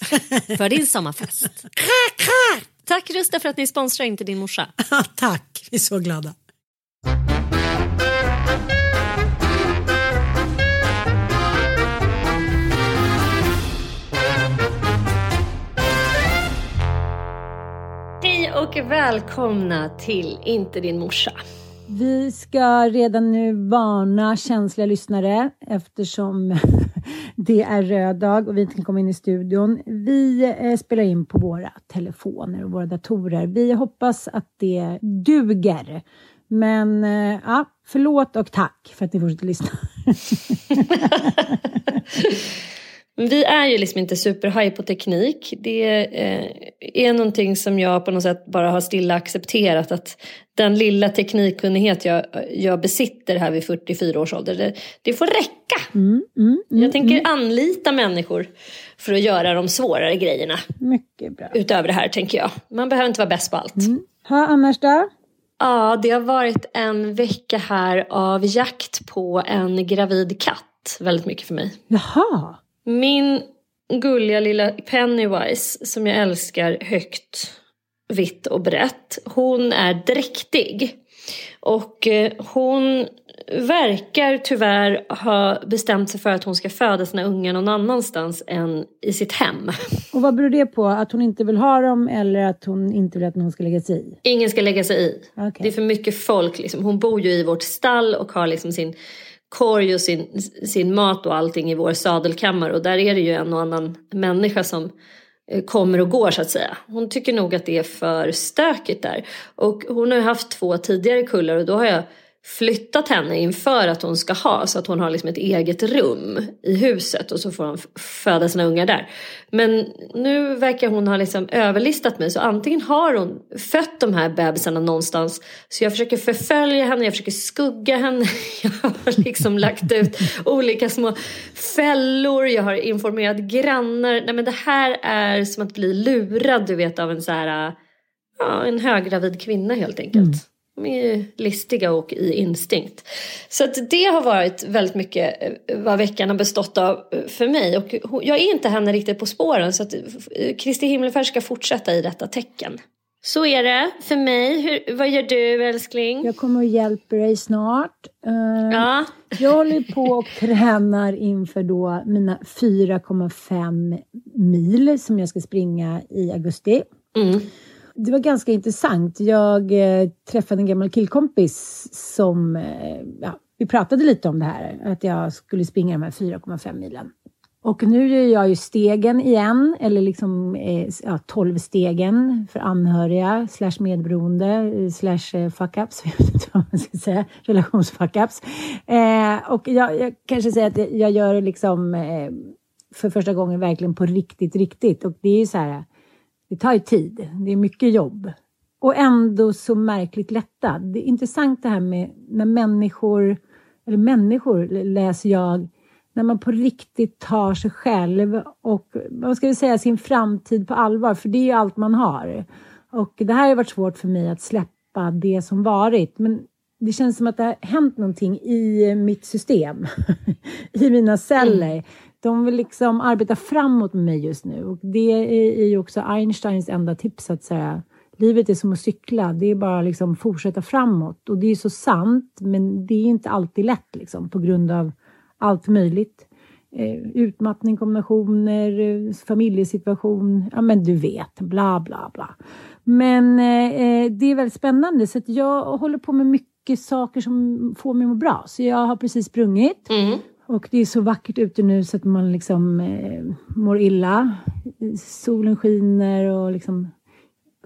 för din sommarfest. Tack Rusta för att ni sponsrar Inte din morsa. Tack, vi är så glada. Hej och välkomna till Inte din morsa. Vi ska redan nu varna känsliga lyssnare eftersom det är röd dag och vi inte kan komma in i studion. Vi eh, spelar in på våra telefoner och våra datorer. Vi hoppas att det duger. Men eh, ja, förlåt och tack för att ni fortsätter lyssna. Vi är ju liksom inte superhaj på teknik. Det eh, är någonting som jag på något sätt bara har stilla accepterat att den lilla teknikkunnighet jag, jag besitter här vid 44 års ålder, det, det får räcka. Mm, mm, mm, Jag tänker anlita människor för att göra de svårare grejerna. Mycket bra. Utöver det här tänker jag. Man behöver inte vara bäst på allt. Ha, annars då? Ja, det har varit en vecka här av jakt på en gravid katt. Väldigt mycket för mig. Jaha. Min gulliga lilla Pennywise som jag älskar högt, vitt och brett. Hon är dräktig. Och eh, hon verkar tyvärr ha bestämt sig för att hon ska föda sina ungar någon annanstans än i sitt hem. Och vad beror det på? Att hon inte vill ha dem eller att hon inte vill att någon ska lägga sig i? Ingen ska lägga sig i. Okej. Det är för mycket folk. Liksom. Hon bor ju i vårt stall och har liksom sin korg och sin, sin mat och allting i vår sadelkammare. Och där är det ju en och annan människa som Eh, kommer och går så att säga. Hon tycker nog att det är för stökigt där. Och hon har ju haft två tidigare kullar och då har jag flyttat henne inför att hon ska ha så att hon har liksom ett eget rum i huset och så får hon föda sina ungar där. Men nu verkar hon ha liksom överlistat mig så antingen har hon fött de här bebisarna någonstans så jag försöker förfölja henne, jag försöker skugga henne. Jag har liksom lagt ut olika små fällor, jag har informerat grannar. Nej men det här är som att bli lurad du vet av en så här, ja en höggravid kvinna helt enkelt. Mm. De är ju listiga och i instinkt. Så att det har varit väldigt mycket eh, vad veckan har bestått av eh, för mig. Och jag är inte henne riktigt på spåren så att eh, Kristi himmelfärd ska fortsätta i detta tecken. Så är det för mig. Hur, vad gör du älskling? Jag kommer och hjälper dig snart. Ja. Jag håller på och tränar inför då mina 4,5 mil som jag ska springa i augusti. Mm. Det var ganska intressant. Jag eh, träffade en gammal killkompis som, eh, ja, vi pratade lite om det här, att jag skulle springa de här 4,5 milen. Och nu gör jag ju stegen igen, eller liksom eh, ja, 12 stegen för anhöriga slash medberoende eh, slash eh, fuck-ups, jag vet inte vad man ska säga, relationsfuck-ups. Eh, och jag, jag kanske säger att jag gör det liksom eh, för första gången verkligen på riktigt, riktigt. Och det är ju så här, det tar ju tid, det är mycket jobb. Och ändå så märkligt lättad. Det är intressant det här med när människor, eller människor läser jag, när man på riktigt tar sig själv och vad ska vi säga, sin framtid på allvar, för det är ju allt man har. Och det här har varit svårt för mig att släppa det som varit, men det känns som att det har hänt någonting i mitt system, i mina celler. Mm. De vill liksom arbeta framåt med mig just nu och det är ju också Einsteins enda tips att säga livet är som att cykla, det är bara liksom fortsätta framåt och det är så sant men det är inte alltid lätt liksom på grund av allt möjligt. Eh, utmattning, kombinationer, eh, familjesituation, ja men du vet, bla bla bla. Men eh, eh, det är väldigt spännande så att jag håller på med mycket saker som får mig att må bra. Så jag har precis sprungit mm och det är så vackert ute nu så att man liksom eh, mår illa. Solen skiner och liksom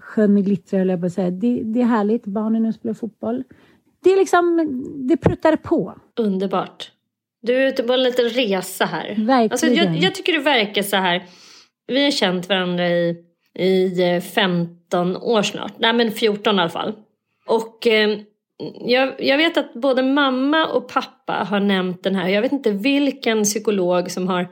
sjön glittrar, eller jag bara säga. Det, det är härligt. Barnen nu spelar fotboll. Det är liksom, det pruttar på. Underbart. Du är ute på en liten resa här. Verkligen. Alltså, jag, jag tycker det verkar så här. Vi har känt varandra i, i 15 år snart. Nej men 14 i alla fall. Och eh, jag, jag vet att både mamma och pappa har nämnt den här. Jag vet inte vilken psykolog som har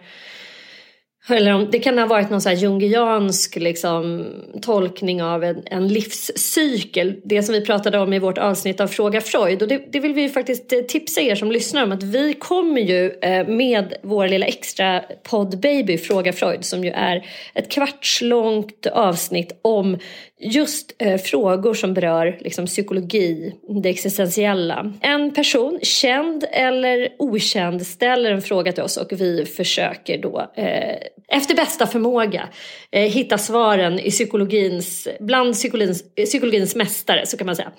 eller om, det kan ha varit någon så här jungiansk liksom, tolkning av en, en, livscykel. Det som vi pratade om i vårt avsnitt av Fråga Freud. Och det, det vill vi ju faktiskt eh, tipsa er som lyssnar om. Att vi kommer ju eh, med vår lilla extra podd baby Fråga Freud. Som ju är ett kvartslångt avsnitt om just eh, frågor som berör liksom, psykologi, det existentiella. En person, känd eller okänd, ställer en fråga till oss och vi försöker då eh, efter bästa förmåga eh, hitta svaren i psykologins, bland psykologins, psykologins mästare, så kan man säga.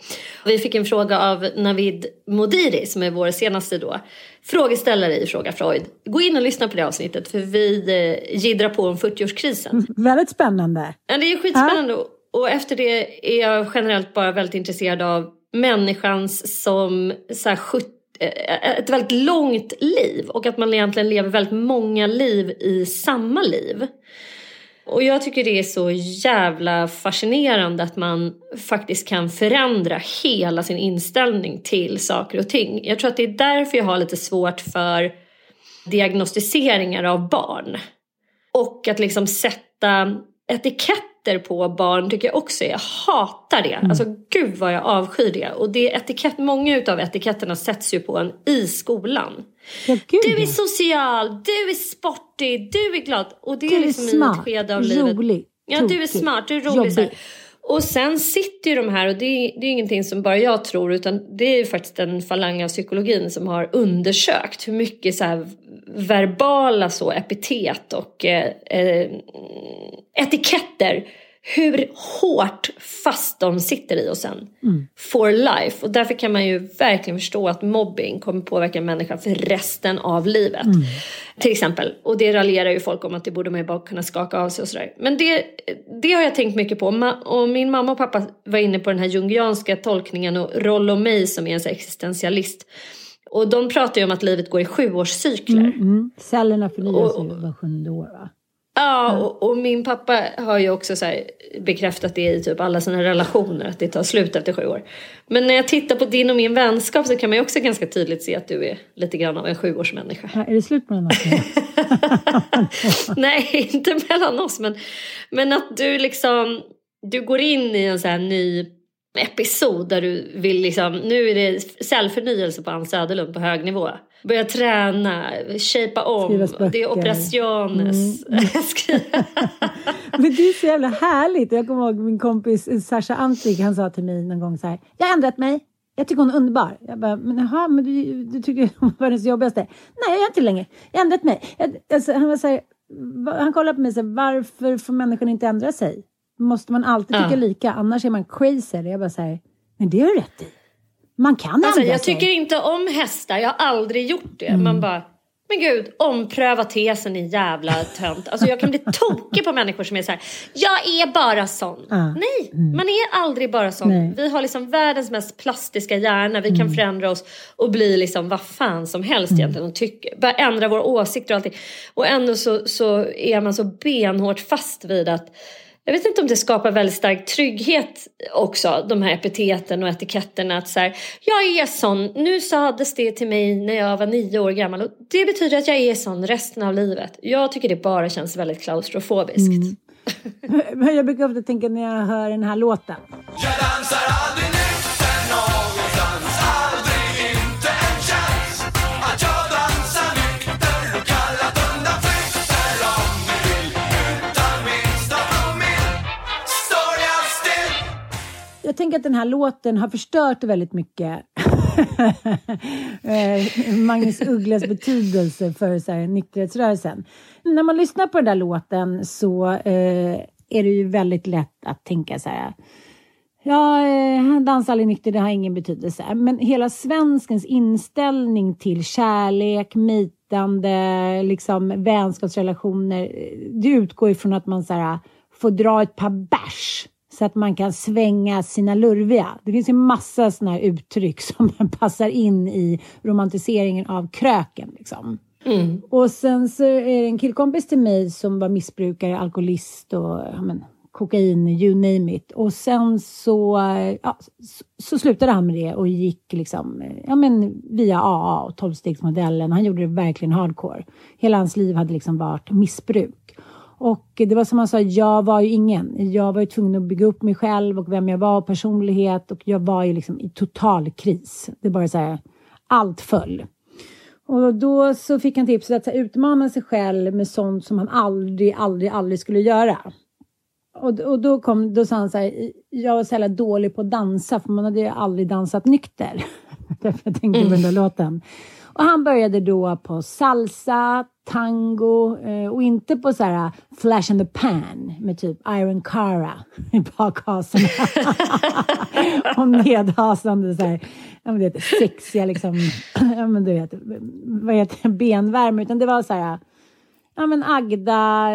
Vi fick en fråga av Navid Modiri som är vår senaste då, frågeställare i Fråga Freud. Gå in och lyssna på det avsnittet för vi eh, gidrar på om 40-årskrisen. Mm, väldigt spännande. Ja, det är skitspännande. Ja. Och efter det är jag generellt bara väldigt intresserad av människans som så här, 70 eh, Eh, ett väldigt långt liv och att man egentligen lever väldigt många liv i samma liv. Och jag tycker det är så jävla fascinerande att man faktiskt kan förändra hela sin inställning till saker och ting. Jag tror att det är därför jag har lite svårt för diagnostiseringar av barn. Och att liksom sätta etiketter på barn tycker jag också Jag hatar det. Mm. Alltså gud vad jag avskyr det. Och det etikett, många utav etiketterna sätts ju på en i skolan. Ja, du är social, du är sportig, du är glad. Och det du är liksom är smart, i ett skede av livet. Rolig, ja, du är smart, du är rolig. Och sen sitter ju de här, och det är, det är ingenting som bara jag tror, utan det är ju faktiskt en falang av psykologin som har undersökt hur mycket så här verbala så epitet och eh, eh, etiketter hur hårt fast de sitter i oss sen. Mm. For life. Och därför kan man ju verkligen förstå att mobbing kommer påverka människan för resten av livet. Mm. Till exempel. Och det raljerar ju folk om att det borde man ju bara kunna skaka av sig och sådär. Men det, det har jag tänkt mycket på. Och min mamma och pappa var inne på den här jungianska tolkningen och Rollo May som är en existentialist. Och de pratar ju om att livet går i sjuårscykler. Mm, mm. Cellerna förnyas ju var sjunde år va? Ja, och, och, min pappa har ju också så bekräftat det i typ alla sina relationer, att det tar slut efter sju år. Men när jag tittar på din och min vänskap så kan man ju också ganska tydligt se att du är lite grann av en sjuårsmänniska. Ja, är det slut mellan oss Nej, inte mellan oss, men, men att du liksom, du går in i en så här ny episod där du vill liksom, nu är det cellförnyelse på Ann Söderlund på hög nivå. Börja träna, shapea om, det är operationes. Mm. Men det är så jävla härligt. Jag kommer ihåg min kompis Sasha Antik, han sa till mig någon gång så här, jag har ändrat mig. Jag tycker hon är underbar. Jag bara, men jaha, men du, du tycker hon var världens jobbigaste. Nej, jag är inte längre. Jag har ändrat mig. Jag, alltså, han var så här, han kollade på mig och sa, varför får människan inte ändra sig? Måste man alltid tycka ja. lika? Annars är man crazy. Jag bara säger, men det har du rätt i. Man kan alltså, ändra Jag sig. tycker inte om hästar. Jag har aldrig gjort det. Mm. Man bara, men gud, ompröva tesen i jävla tönt. Alltså jag kan bli tokig på människor som är så här, jag är bara sån. Ah. Nej, mm. man är aldrig bara sån. Nej. Vi har liksom världens mest plastiska hjärna. Vi mm. kan förändra oss och bli liksom vad fan som helst mm. egentligen. Och tycka, bara ändra våra åsikter och allting. Och ändå så, så är man så benhårt fast vid att jag vet inte om det skapar väldigt stark trygghet också, de här epiteten och etiketterna. Att så här, jag är sån, nu sades det till mig när jag var nio år gammal och det betyder att jag är sån resten av livet. Jag tycker det bara känns väldigt klaustrofobiskt. Mm. jag brukar ofta tänka när jag hör den här låten. Jag dansar aldrig jag tänker att den här låten har förstört väldigt mycket eh, Magnus Ugglas betydelse för så här, nykterhetsrörelsen. När man lyssnar på den där låten så eh, är det ju väldigt lätt att tänka så här Ja, eh, dansa aldrig nykter, det har ingen betydelse. Men hela svenskens inställning till kärlek, mitande, liksom vänskapsrelationer, eh, det utgår ifrån att man så här, får dra ett par bärs så att man kan svänga sina lurviga. Det finns ju massa sådana uttryck som passar in i romantiseringen av kröken. Liksom. Mm. Och sen så är det en killkompis till mig som var missbrukare, alkoholist och ja, men, kokain, you name it. Och sen så, ja, så, så, slutade han med det och gick liksom, ja, men, via AA och tolvstegsmodellen. Han gjorde det verkligen hardcore. Hela hans liv hade liksom varit missbruk. Och det var som han sa, jag var ju ingen. Jag var ju tvungen att bygga upp mig själv och vem jag var och personlighet och jag var ju liksom i total kris. Det bara så här, allt föll. Och då så fick han tipset att här, utmana sig själv med sånt som han aldrig, aldrig, aldrig skulle göra. Och, och då, kom, då sa han så här, jag var så jävla dålig på att dansa för man hade ju aldrig dansat nykter. Därför jag tänkte på den där mm. låten. Och han började då på salsa, tango eh, och inte på så här flash in the pan med typ Iron Cara i bakhasorna. och nedhasande så här, ja men det sexiga liksom, ja men du vet, vad heter det, benvärme. Utan det var så här, ja men Agda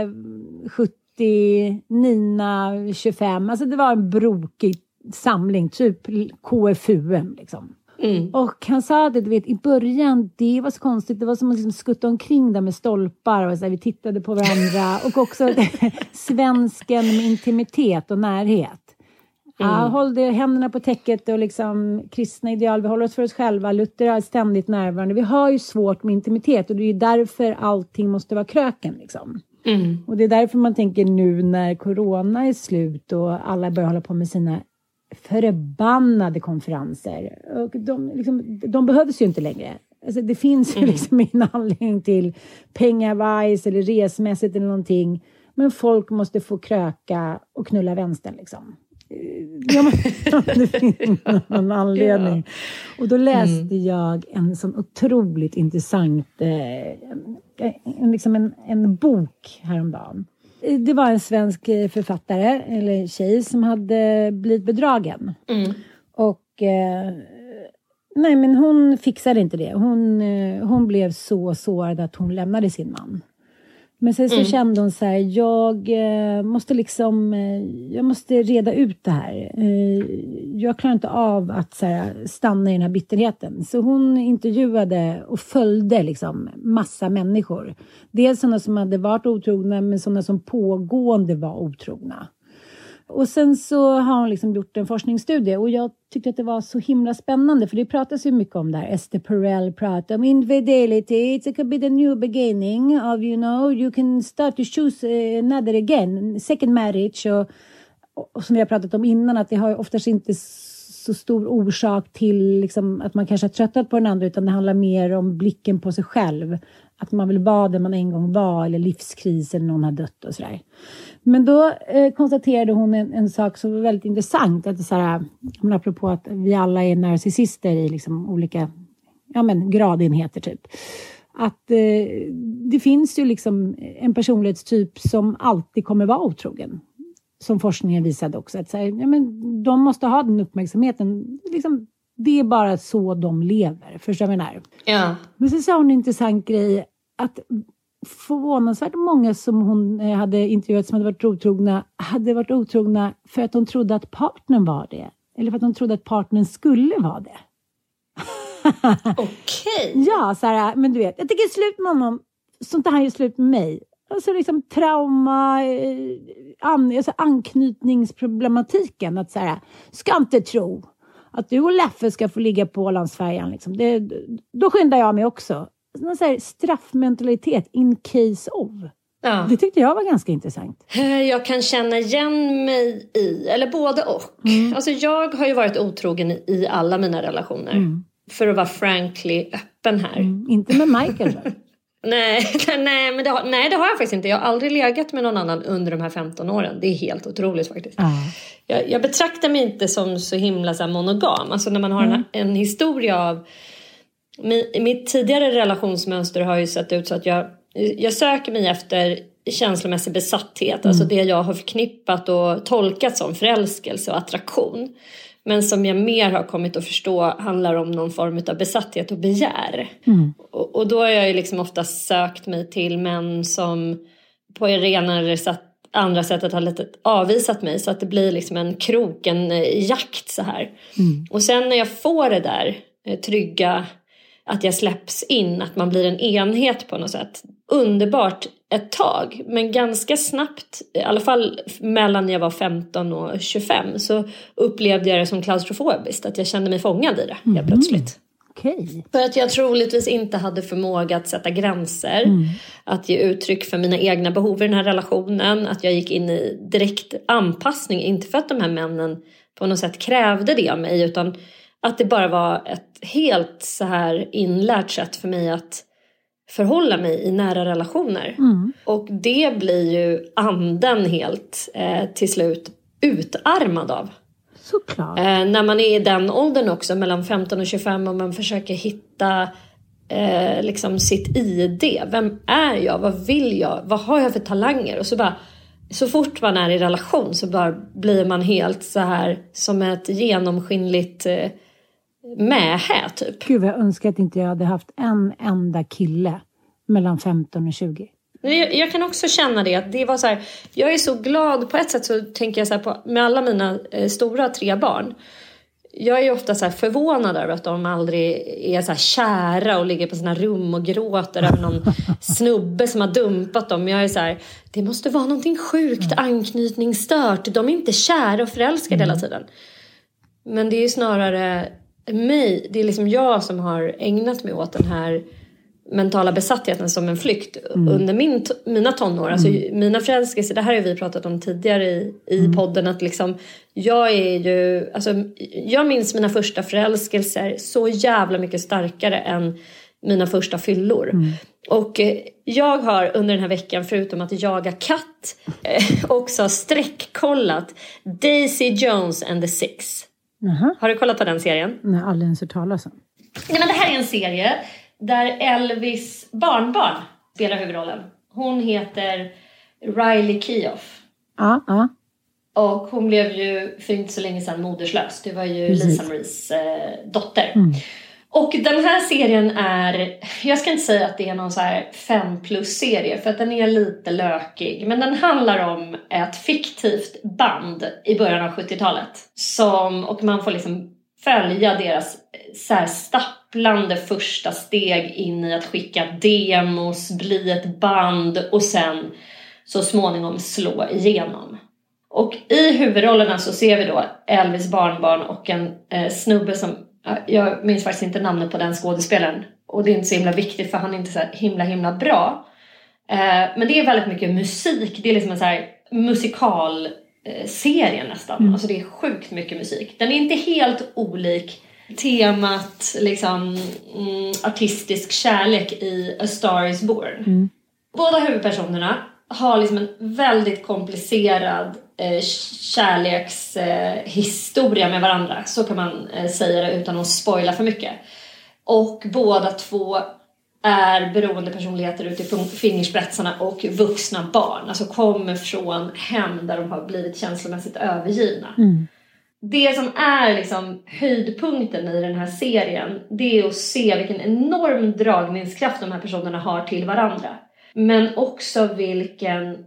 70, Nina 25. Alltså det var en brokig samling, typ KFUM liksom. Mm. Och han sa att du vet, i början, det var så konstigt. Det var som att liksom skutta omkring där med stolpar och så här, vi tittade på varandra. och också svensken med intimitet och närhet. Mm. Ja, håll det, händerna på täcket och liksom kristna ideal. Vi håller oss för oss själva. Luther är ständigt närvarande. Vi har ju svårt med intimitet och det är ju därför allting måste vara kröken. Liksom. Mm. Och det är därför man tänker nu när corona är slut och alla börjar hålla på med sina förbannade konferenser. Och de, liksom, de behövs ju inte längre. Alltså, det finns ju mm. liksom ingen anledning till pengavajs eller resmässigt eller någonting. Men folk måste få kröka och knulla vänstern liksom. Ja, det finns någon anledning. Och då läste mm. jag en sån otroligt intressant eh, liksom en, en bok häromdagen det var en svensk eh, författare, eller tjej, som hade blivit bedragen. Mm. Och eh, nej, men hon fixade inte det. Hon, eh, hon blev så sårad att hon lämnade sin man. Men sen så mm. kände hon så här, jag eh, måste liksom, eh, jag måste reda ut det här. Eh, jag klarar inte av att så här, stanna i den här bitterheten. Så hon intervjuade och följde liksom massa människor. Dels sådana som hade varit otrogna, men sådana som pågående var otrogna. Och sen så har hon liksom gjort en forskningsstudie och jag tyckte att det var så himla spännande för det pratas ju mycket om det här. Esther Perel pratar om infidelity, it could be the new beginning of you know, you can start to choose eh, another again, second marriage och, och som vi har pratat om innan att det har oftast inte så stor orsak till liksom, att man kanske har tröttnat på den andra utan det handlar mer om blicken på sig själv. Att man vill vara den man en gång var eller livskris eller någon har dött och sådär. Men då eh, konstaterade hon en, en, sak som var väldigt intressant. Att det så här, men apropå att vi alla är narcissister i liksom olika ja, men, gradenheter typ. Att eh, det finns ju liksom en personlighetstyp som alltid kommer vara otrogen som forskningen visade också, att så här, ja, men de måste ha den uppmärksamheten. Liksom, det är bara så de lever. Förstår du vad jag menar? Ja. Men så sa hon en intressant grej, att förvånansvärt många som hon eh, hade intervjuat som hade varit otrogna, hade varit otrogna för att de trodde att partnern var det. Eller för att de trodde att partnern skulle vara det. Okej. Okay. Ja, så här, men du vet, jag tänker slut med honom, så tar han ju slut med mig. Alltså liksom trauma, eh, an, alltså anknytningsproblematiken. Att så här, ska inte tro att du och Leffe ska få ligga på Ålandsfärjan. Liksom. Det, då skyndar jag mig också. Någon så här straffmentalitet in case of. Ja. Det tyckte jag var ganska intressant. Eh, jag kan känna igen mig i, eller både och. Mm. Alltså jag har ju varit otrogen i alla mina relationer. Mm. För att vara frankly öppen här. Mm. Inte med Michael Nej, nej, men det har, nej, det har jag faktiskt inte. Jag har aldrig legat med någon annan under de här 15 åren. Det är helt otroligt faktiskt. Mm. Jag, jag, betraktar mig inte som så himla så monogam. Alltså när man har mm. en, en, historia av... mitt tidigare relationsmönster har ju sett ut så att jag, jag söker mig efter känslomässig besatthet. Alltså mm. Alltså det jag har förknippat och tolkat som förälskelse och attraktion. Men som jag mer har kommit att förstå handlar om någon form av besatthet och begär. Mm. Och, och, då har jag ju liksom ofta sökt mig till män som på det ena eller andra sättet har lite avvisat mig så att det blir liksom en krok, en jakt så här. Mm. Och sen när jag får det där eh, trygga att jag släpps in, att man blir en enhet på något sätt. Underbart ett tag, men ganska snabbt, i alla fall mellan jag var 15 och 25, så upplevde jag det som klaustrofobiskt, att jag kände mig fångad i det mm. helt plötsligt. Okay. För att jag troligtvis inte hade förmåga att sätta gränser, mm. att ge uttryck för mina egna behov i den här relationen, att jag gick in i direkt anpassning, inte för att de här männen på något sätt krävde det av mig, utan att det bara var ett helt så här inlärt sätt för mig att förhålla mig i nära relationer. Mm. Och det blir ju anden helt eh, till slut utarmad av. Såklart. Eh, när man är i den åldern också, mellan 15 och 25 och man försöker hitta eh, liksom sitt ID. Vem är jag? Vad vill jag? Vad har jag för talanger? Och så bara så fort man är i relation så bara blir man helt så här som ett genomskinligt eh, mähä typ. Gud vad jag önskar att inte jag hade haft en enda kille mellan 15 och 20. Jag, jag kan också känna det. Att det var så här, jag är så glad. På ett sätt så tänker jag så här på, med alla mina eh, stora tre barn. Jag är ofta så förvånad över att de aldrig är så kära och ligger på sina rum och gråter över någon snubbe som har dumpat dem. Jag är så här, det måste vara någonting sjukt anknytningsstört. De är inte kära och förälskade mm. hela tiden. Men det är snarare mig, det är liksom jag som har ägnat mig åt den här mentala besattheten som en flykt mm. under min, mina tonår. Alltså, mm. Mina förälskelser, det här har vi pratat om tidigare i, i mm. podden. Att liksom, jag är ju, alltså, jag minns mina första förälskelser så jävla mycket starkare än mina första fyllor. Mm. Och eh, jag har under den här veckan, förutom att jaga katt, eh, också streckkollat Daisy Jones and the Six. Jaha. Har du kollat på den serien? Nej, aldrig ens hört talas om. Nej, men det här är en serie där Elvis barnbarn spelar huvudrollen. Hon heter Riley Keough. Ja, ja. Och hon blev ju för inte så länge sedan moderslös. Det var ju Precis. Lisa Maries eh, dotter. Mm. Och den här serien är, jag ska inte säga att det är någon så här fem plus serie för att den är lite lökig. Men den handlar om ett fiktivt band i början av 70-talet. Som, och man får liksom följa deras eh, så här stapplande första steg in i att skicka demos, bli ett band och sen så småningom slå igenom. Och i huvudrollerna så ser vi då Elvis barnbarn och en eh, snubbe som jag minns faktiskt inte namnet på den skådespelaren. Och det är inte så himla viktigt för han är inte så himla himla bra. Eh, men det är väldigt mycket musik. Det är liksom en så här musikal serien nästan. Mm. Alltså det är sjukt mycket musik. Den är inte helt olik temat liksom mm, artistisk kärlek i A Star Is Born. Båda huvudpersonerna har liksom en väldigt komplicerad kärlekshistoria eh, historia med varandra. Så kan man eh, säga det utan att spoila för mycket. Och båda två är beroende personligheter utifrån fingerspetsarna och vuxna barn. Alltså kommer från hem där de har blivit känslomässigt övergivna. Det som är liksom höjdpunkten i den här serien det är att se vilken enorm dragningskraft de här personerna har till varandra. Men också vilken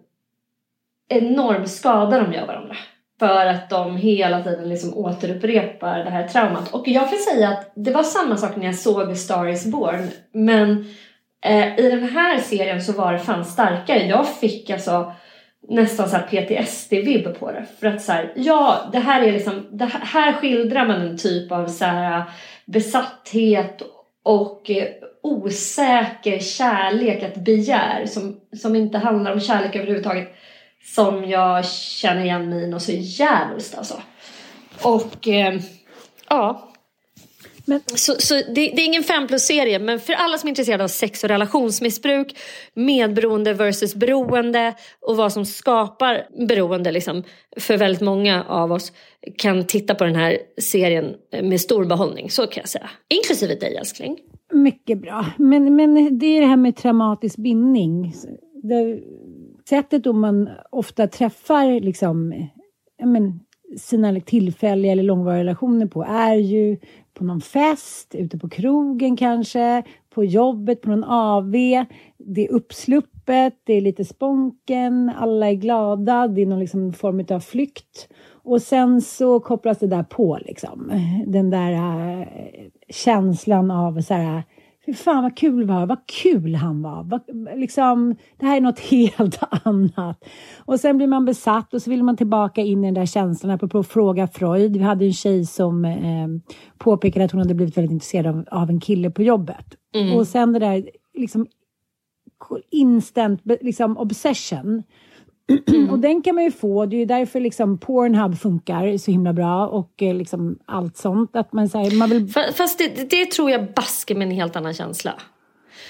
enorm skada de gör varandra. För att de hela tiden liksom återupprepar det här traumat. Och jag kan säga att det var samma sak när jag såg Star Is Born. Men eh, i den här serien så var det fan starkare. Jag fick alltså nästan så här PTSD-vibb på det. För att så här, ja, det här är liksom, det här, skildrar man en typ av så här besatthet och eh, osäker kärlek, ett begär som, som inte handlar om kärlek överhuvudtaget. Som jag känner igen mig i något så jävligt alltså. Och eh, ja. Men- Så, så det, det är ingen 5 plus-serie men för alla som är intresserade av sex och relationsmissbruk, medberoende versus beroende och vad som skapar beroende liksom, för väldigt många av oss kan titta på den här serien med stor behållning, så kan jag säga. Inklusive dig älskling. Mycket bra. Men, men det är det här med traumatisk bindning. Det, sättet då man ofta träffar liksom, men, sina tillfälliga eller långvariga relationer på är ju på någon fest, ute på krogen kanske, på jobbet, på någon AV. Det är uppsluppet, det är lite sponken, alla är glada, det är någon liksom form av flykt. Och sen så kopplas det där på liksom. Den där äh, känslan av så här, fy fan vad kul var, vad kul han var. Vad, liksom, det här är något helt annat. Och sen blir man besatt och så vill man tillbaka in i den där känslan. Apropå fråga Freud. Vi hade en tjej som eh, påpekade att hon hade blivit väldigt intresserad av, av en kille på jobbet. Och sen det där liksom instant liksom obsession. Och den kan man ju få, det är ju därför liksom Pornhub funkar så himla bra och eh, liksom allt sånt. Att man, säger man vill, Fa- Fast det, det tror jag basker med en helt annan känsla.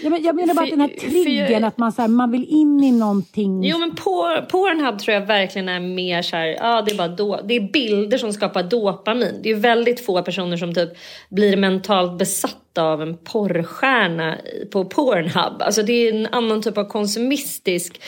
jag, men, jag menar bara att den här triggern, jag- att man, så här, man vill in i någonting. Jo men på, Pornhub tror jag verkligen är mer så här, ja det är bara då, det är bilder som skapar dopamin. Det är väldigt få personer som typ blir mentalt besatta av en porrstjärna på Pornhub. Alltså det är en annan typ av konsumistisk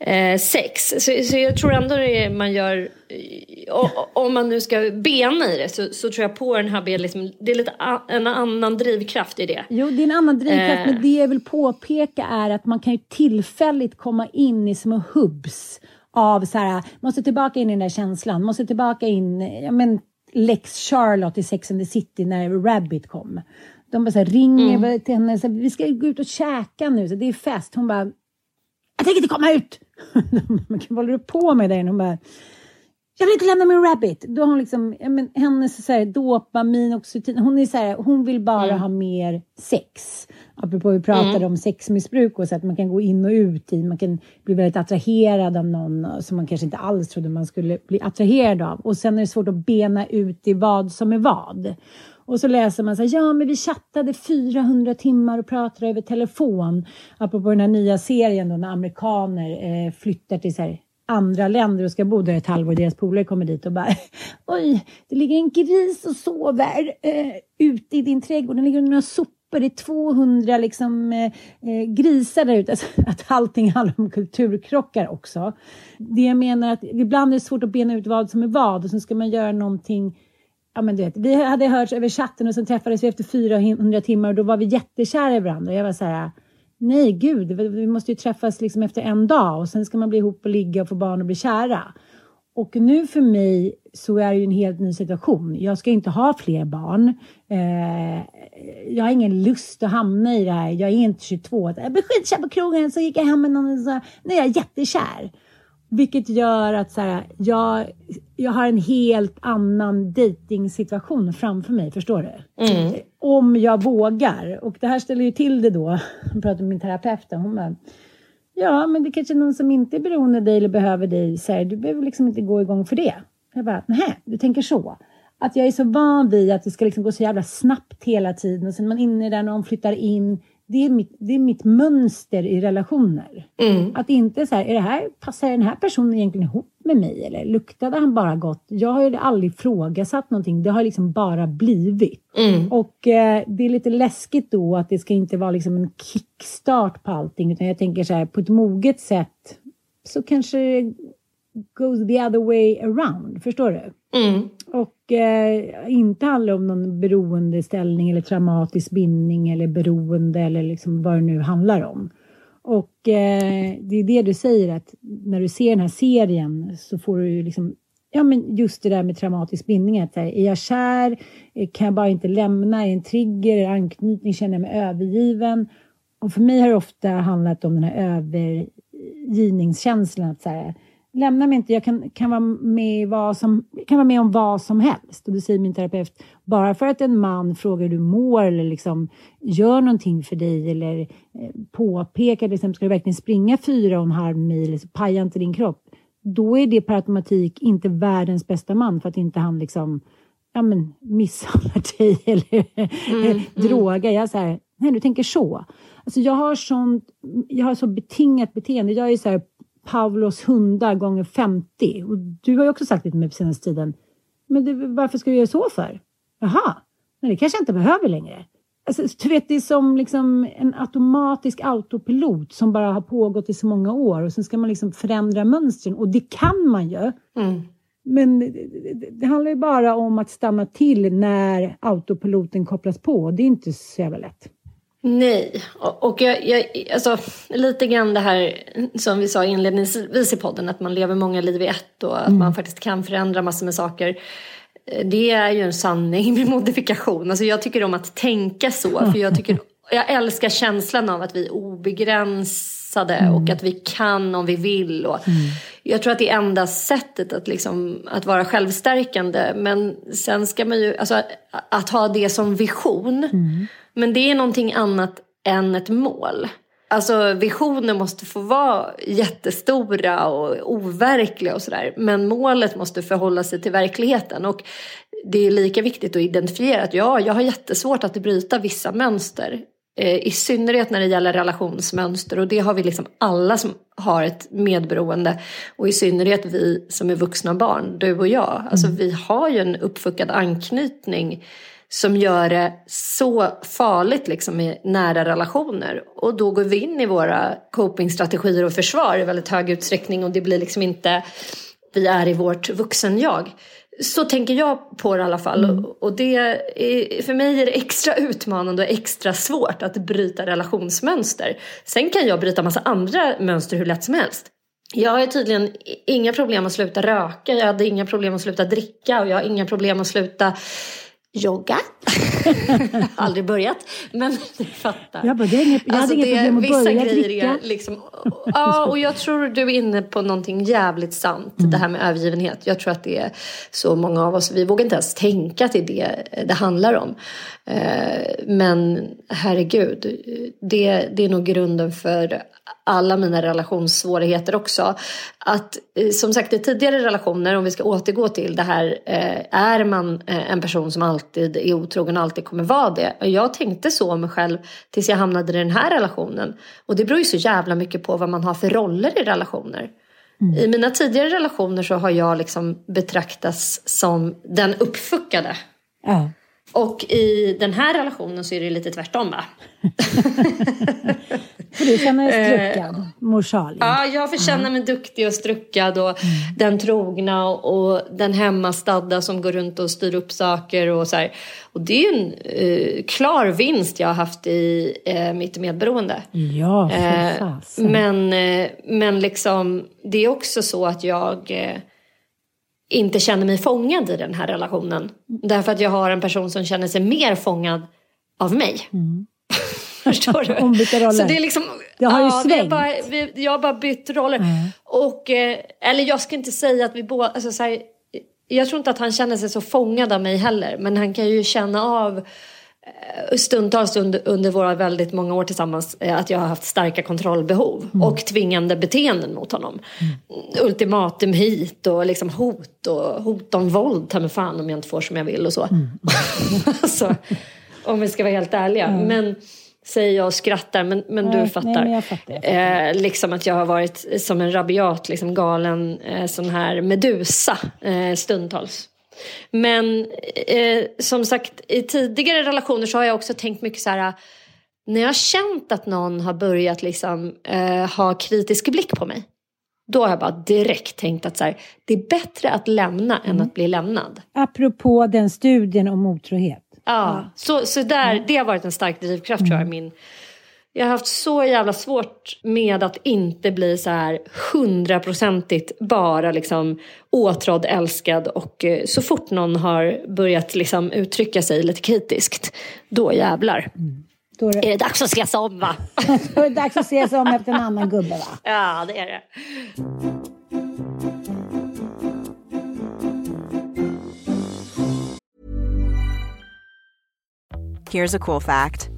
eh, sex. Så, så jag tror ändå det man gör, eh, om man nu ska bena i det så, så tror jag Pornhub är liksom, det är lite a, en annan drivkraft i det. Jo, det är en annan drivkraft, Eh. men det jag vill påpeka är att man kan ju tillfälligt komma in i små hubs av så här, måste tillbaka in i den där känslan, måste tillbaka in, ja men Lex Charlotte i Sex and the City när Rabbit kom. De bara så här, ringer till henne, så här, vi ska gå ut och käka nu, så det är fest. Hon bara, jag tänker inte komma ut! Vad håller du på med där inne? Hon bara, jag vill inte lämna min rabbit. Då har hon liksom, men hennes så här, dopamin, oxytin, hon är så här, hon vill bara ha mer sex. Apropå vi pratade om sexmissbruk och så att man kan gå in och ut i, man kan bli väldigt attraherad av någon som man kanske inte alls trodde man skulle bli attraherad av. Och sen är det svårt att bena ut i vad som är vad. Och så läser man så här, ja men vi chattade 400 timmar och pratade över telefon. Apropå den här nya serien då när amerikaner eh, flyttar till så här, andra länder och ska bo där ett halvår. Deras polare kommer dit och bara Oj, det ligger en gris och sover eh, ute i din trädgård. Den ligger under några sopor. Det är 200 liksom, eh, eh, grisar där ute. Alltså, att allting handlar om kulturkrockar också. Det jag menar att ibland är det svårt att bena ut vad som är vad och sen ska man göra någonting Ja, men du vet, vi hade hörts över chatten och sen träffades vi efter 400 timmar och då var vi jättekära i varandra. Jag var så här, nej gud, vi- måste ju träffas liksom efter en dag och sen ska man bli ihop och ligga och få barn och bli kära. Och nu för mig så är det ju en helt ny situation. Jag ska inte ha fler barn. Eh, jag har ingen lust att hamna i det här. Jag är inte 22. Jag blev skitkär på krogen, så gick jag hem med någon och sa, är jag jättekär. Vilket gör att så här, jag, jag har en helt annan dating-situation framför mig, förstår du? Om jag vågar. Och det här ställer ju till det då. Jag pratade med min terapeut och hon bara, Ja, men det kanske är någon som inte är beroende av dig eller behöver dig. Så här, du behöver liksom inte gå igång för det. Jag bara, nej, du tänker så. Att jag är så van vid att det ska liksom gå så jävla snabbt hela tiden och sen är man inne i den och flyttar in. Det är mitt, det är mitt mönster i relationer. Mm. Att inte så här, är det här, passar den här personen egentligen ihop med mig eller luktade han bara gott? Jag har ju aldrig ifrågasatt någonting. Det har liksom bara blivit. Mm. Och eh, det är lite läskigt då att det ska inte vara liksom en kickstart på allting. Utan jag tänker så här, på ett moget sätt så kanske det goes the other way around. Förstår du? Mm. Och eh, inte handlar om någon beroendeställning eller traumatisk bindning eller beroende eller liksom vad det nu handlar om. Och eh, det är det du säger att när du ser den här serien så får du ju liksom Ja men just det där med traumatisk bindning. Att, här, är jag kär? Eh, kan jag bara inte lämna? Är det en trigger? Är det anknytning? Känner jag mig övergiven? Och för mig har det ofta handlat om den här övergivningskänslan. Att så här, lämna mig inte, jag kan, kan, vara med vad som, kan vara med om vad som helst. Och då säger min terapeut, bara för att en man frågar hur du mår eller liksom gör någonting för dig eller eh, påpekar exempel, ska du verkligen springa fyra och en halv mil, så pajar inte din kropp. Då är det per automatik inte världens bästa man för att inte han liksom ja, men, misshandlar dig eller Mm, drogar. Jag så här, nej du tänker så. Alltså jag har sånt, jag har så betingat beteende. Jag är så här Pavlos hundar gånger 50. Och du har ju också sagt det till mig på senaste tiden. Men det, varför ska du göra så för? Jaha, men det kanske jag inte behöver längre. Alltså, du vet, det är som liksom en automatisk autopilot som bara har pågått i så många år och sen ska man liksom förändra mönstren och det kan man ju. Mm. Men det, det, det handlar ju bara om att stanna till när autopiloten kopplas på. Det är inte så jävla lätt. Nej, och jag, jag, alltså, lite grann det här som vi sa inledningsvis i podden, att man lever många liv i ett och att man faktiskt kan förändra massor med saker. Eh, Det är ju en sanning med modifikation. Alltså jag tycker om att tänka så, för jag, tycker, jag älskar känslan av att vi är obegränsade och att vi kan om vi vill. Och Jag tror att det är enda sättet att, liksom, att vara självstärkande. Men sen ska man ju, alltså att, att ha det som vision. Men det är någonting annat än ett mål. Alltså visioner måste få vara jättestora och overkliga och sådär. Men målet måste förhålla sig till verkligheten. Och det är lika viktigt att identifiera att ja, jag har jättesvårt att bryta vissa mönster. Eh, I synnerhet när det gäller relationsmönster och det har vi liksom alla som har ett medberoende. Och i synnerhet vi som är vuxna barn, du och jag. Alltså vi har ju en uppfuckad anknytning som gör det så farligt liksom i nära relationer. Och då går vi in i våra copingstrategier och försvar i väldigt hög utsträckning och det blir liksom inte vi är i vårt vuxen-jag. Så tänker jag på det i alla fall. Och- Och det är, för mig är det extra utmanande och extra svårt att bryta relationsmönster. Sen kan jag bryta massa andra mönster hur lätt som helst. Jag har tydligen inga problem att sluta röka, jag hade inga problem att sluta dricka och jag har inga problem att sluta jogga. Aldrig börjat, men du fattar. Jag, bara, det är inget, jag hade inget problem att börja dricka. Är liksom, ja, och jag tror du är inne på någonting jävligt sant. Mm. Det här med övergivenhet. Jag tror att det är så många av oss, vi vågar inte ens tänka att det är det det handlar om. Eh, Men herregud, det, det är nog grunden för alla mina relationssvårigheter också. Att eh, som sagt i tidigare relationer, om vi ska återgå till det här, eh, är man eh, en person som alltid är otrogen och alltid kommer vara det. Jag tänkte så om mig själv tills jag hamnade i den här relationen. Och det beror ju så jävla mycket på vad man har för roller i relationer. I mina tidigare relationer så har jag liksom betraktats som den uppfuckade. Ja. Och i den här relationen så är det lite tvärtom va? För du känner dig struckad, mår salig. Ja, jag får känna mig duktig och struckad och den trogna och, och den hemmastadda som går runt och styr upp saker och så här. Och det är ju en eh, klar vinst jag har haft i eh, mitt medberoende. Ja, för Eh, men, eh, men liksom, det är också så att jag eh, inte känner mig fångad i den här relationen. Därför att jag har en person som känner sig mer fångad av mig. Förstår du? Mm. Ombytta roller. Så det är liksom, Det har ju har svängt. bara, vi, jag har bara bytt roller. Och, eh, eller jag ska inte säga att vi båda, alltså, så här, jag tror inte att han känner sig så fångad av mig heller. Men han kan ju känna av stundtals under, under våra väldigt många år tillsammans eh, att jag har haft starka kontrollbehov mm. och tvingande beteenden mot honom. Mm. Ultimatum hit och liksom hot och hot om våld, ta mig fan om jag inte får som jag vill och så. Mm. alltså, om vi ska vara helt ärliga. Men säger jag och skrattar, men, men nej, du fattar. Nej, fattar. Eh, liksom att jag har varit som en rabiat, liksom galen eh, sån här medusa eh, stundtals. Men eh, som sagt, i tidigare relationer så har jag också tänkt mycket så här, när jag har känt att någon har börjat liksom, eh, ha kritisk blick på mig, då har jag bara direkt tänkt att så här, det är bättre att lämna mm. än att bli lämnad. Apropå den studien om otrohet. Ja, ja. Så, så där, det har varit en stark drivkraft mm. tror jag. Mm. Min, jag har haft så jävla svårt med att inte bli så här hundraprocentigt bara liksom åtrådd, älskad och eh, så fort någon har börjat liksom uttrycka sig lite kritiskt, då jävlar. Mm. Då är, det... är det dags att ses om va? då är det dags att ses om efter en annan gubbe va? Ja, det är det. Here's a cool fact.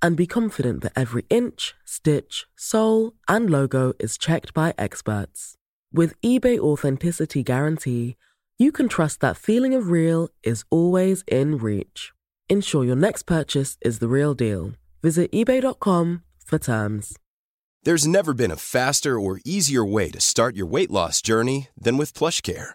and be confident that every inch, stitch, sole, and logo is checked by experts. With eBay Authenticity Guarantee, you can trust that feeling of real is always in reach. Ensure your next purchase is the real deal. Visit eBay.com for terms. There's never been a faster or easier way to start your weight loss journey than with PlushCare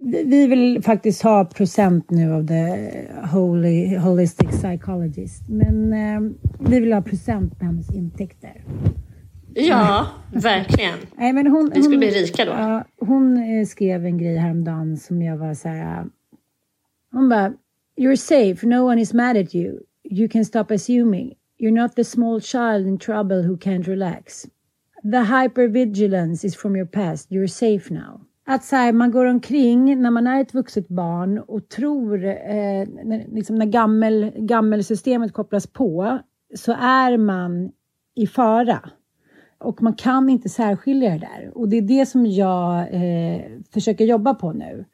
Vi vill faktiskt ha procent nu av the holy, holistic psychologist. Men eh, vi vill ha procent på hennes intäkter. Ja, verkligen. Nej, men hon, vi skulle hon, bli rika då. Ja, hon eh, skrev en grej häromdagen som jag var så här... Hon bara, You're safe, no one is mad at you. You can stop assuming. You're not the small child in trouble who can't relax. The hypervigilance is from your past. You're safe now. Att så här, man går omkring när man är ett vuxet barn och tror, eh, när, liksom när gammel, gammelsystemet kopplas på, så är man i fara. Och man kan inte särskilja det där. Och det är det som jag eh, försöker jobba på nu.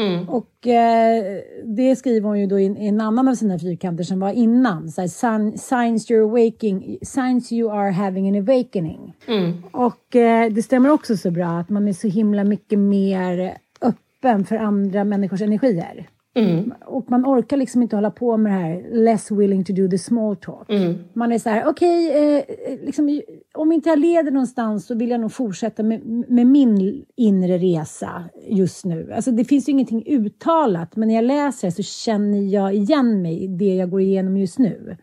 Mm. Och eh, det skriver hon ju då i, i, en annan av sina fyrkanter som var innan. Så här, signs, you're awaking, signs you are having an awakening. Mm. Och eh, det stämmer också så bra att man är så himla mycket mer öppen för andra människors energier. Mm. Och man orkar liksom inte hålla på med det här less willing to do the small talk. Mm. Man är så här, okej, okay, eh, liksom, om inte jag leder någonstans så vill jag nog fortsätta med, med, min inre resa just nu. Alltså det finns ju ingenting uttalat, men när jag läser det så känner jag igen mig i det jag går igenom just nu.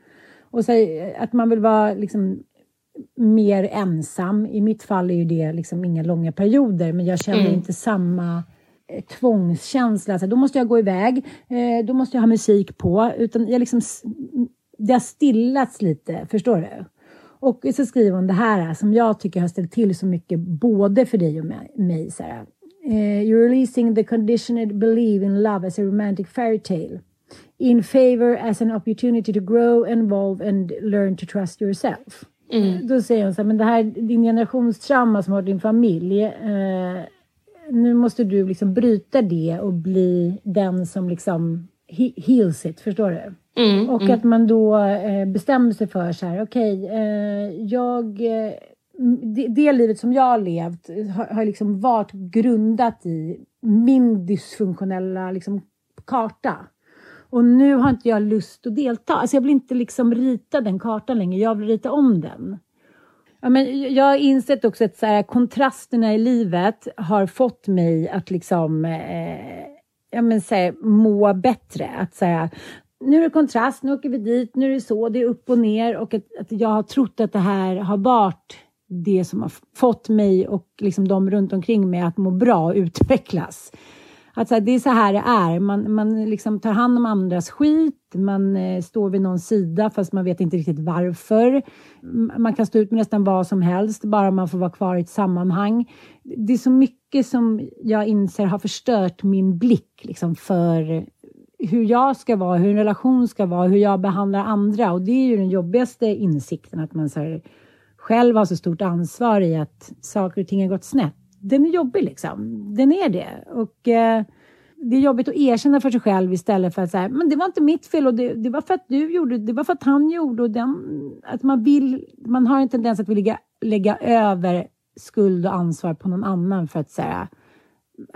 Och så här, att man vill vara liksom mer ensam. I mitt fall är ju det liksom inga långa perioder, men jag känner Mm. inte samma eh, tvångskänsla. Alltså, då måste jag gå iväg, eh, då måste jag ha musik på. Utan jag liksom, det har stillats lite, förstår du? Och så skriver hon det här som jag tycker har ställt till så mycket, både för dig och mig. så här. Eh, you're releasing the conditioned belief in love as a romantic fairy tale. In favor as an opportunity to grow, evolve and learn to trust yourself. Då säger hon så här, men det här din generationstrauma som har din familj. Eh, nu måste du liksom bryta det och bli den som liksom he- heals it, förstår du? Mm, och att man då eh, bestämmer sig för så här, okej, eh, jag... Eh, det, det livet som jag har levt har, har liksom varit grundat i min dysfunktionella liksom, karta. Och nu har inte jag lust att delta. Alltså jag vill inte liksom rita den kartan längre, jag vill rita om den. Ja, men jag har insett också att så här, kontrasterna i livet har fått mig att liksom, eh, ja, men, så här, må bättre. Att säga, nu är det kontrast, nu åker vi dit, nu är det så, det är upp och ner. Och att, att jag har trott att det här har varit det som har fått mig och liksom de runt omkring mig att må bra och utvecklas. Att så här, det är så här det är. Man, man liksom tar hand om andras skit, man eh, står vid någon sida fast man vet inte riktigt varför. Man kan stå ut med nästan vad som helst, bara man får vara kvar i ett sammanhang. Det är så mycket som jag inser har förstört min blick liksom, för hur jag ska vara, hur en relation ska vara, hur jag behandlar andra. Och det är ju den jobbigaste insikten, att man så här, själv har så stort ansvar i att saker och ting har gått snett. Den är jobbig liksom. Den är det. Och eh, det är jobbigt att erkänna för sig själv istället för att säga, men det var inte mitt fel och det, det var för att du gjorde, det var för att han gjorde och den, att man vill, man har en tendens att vilja lägga över skuld och ansvar på någon annan för att säga,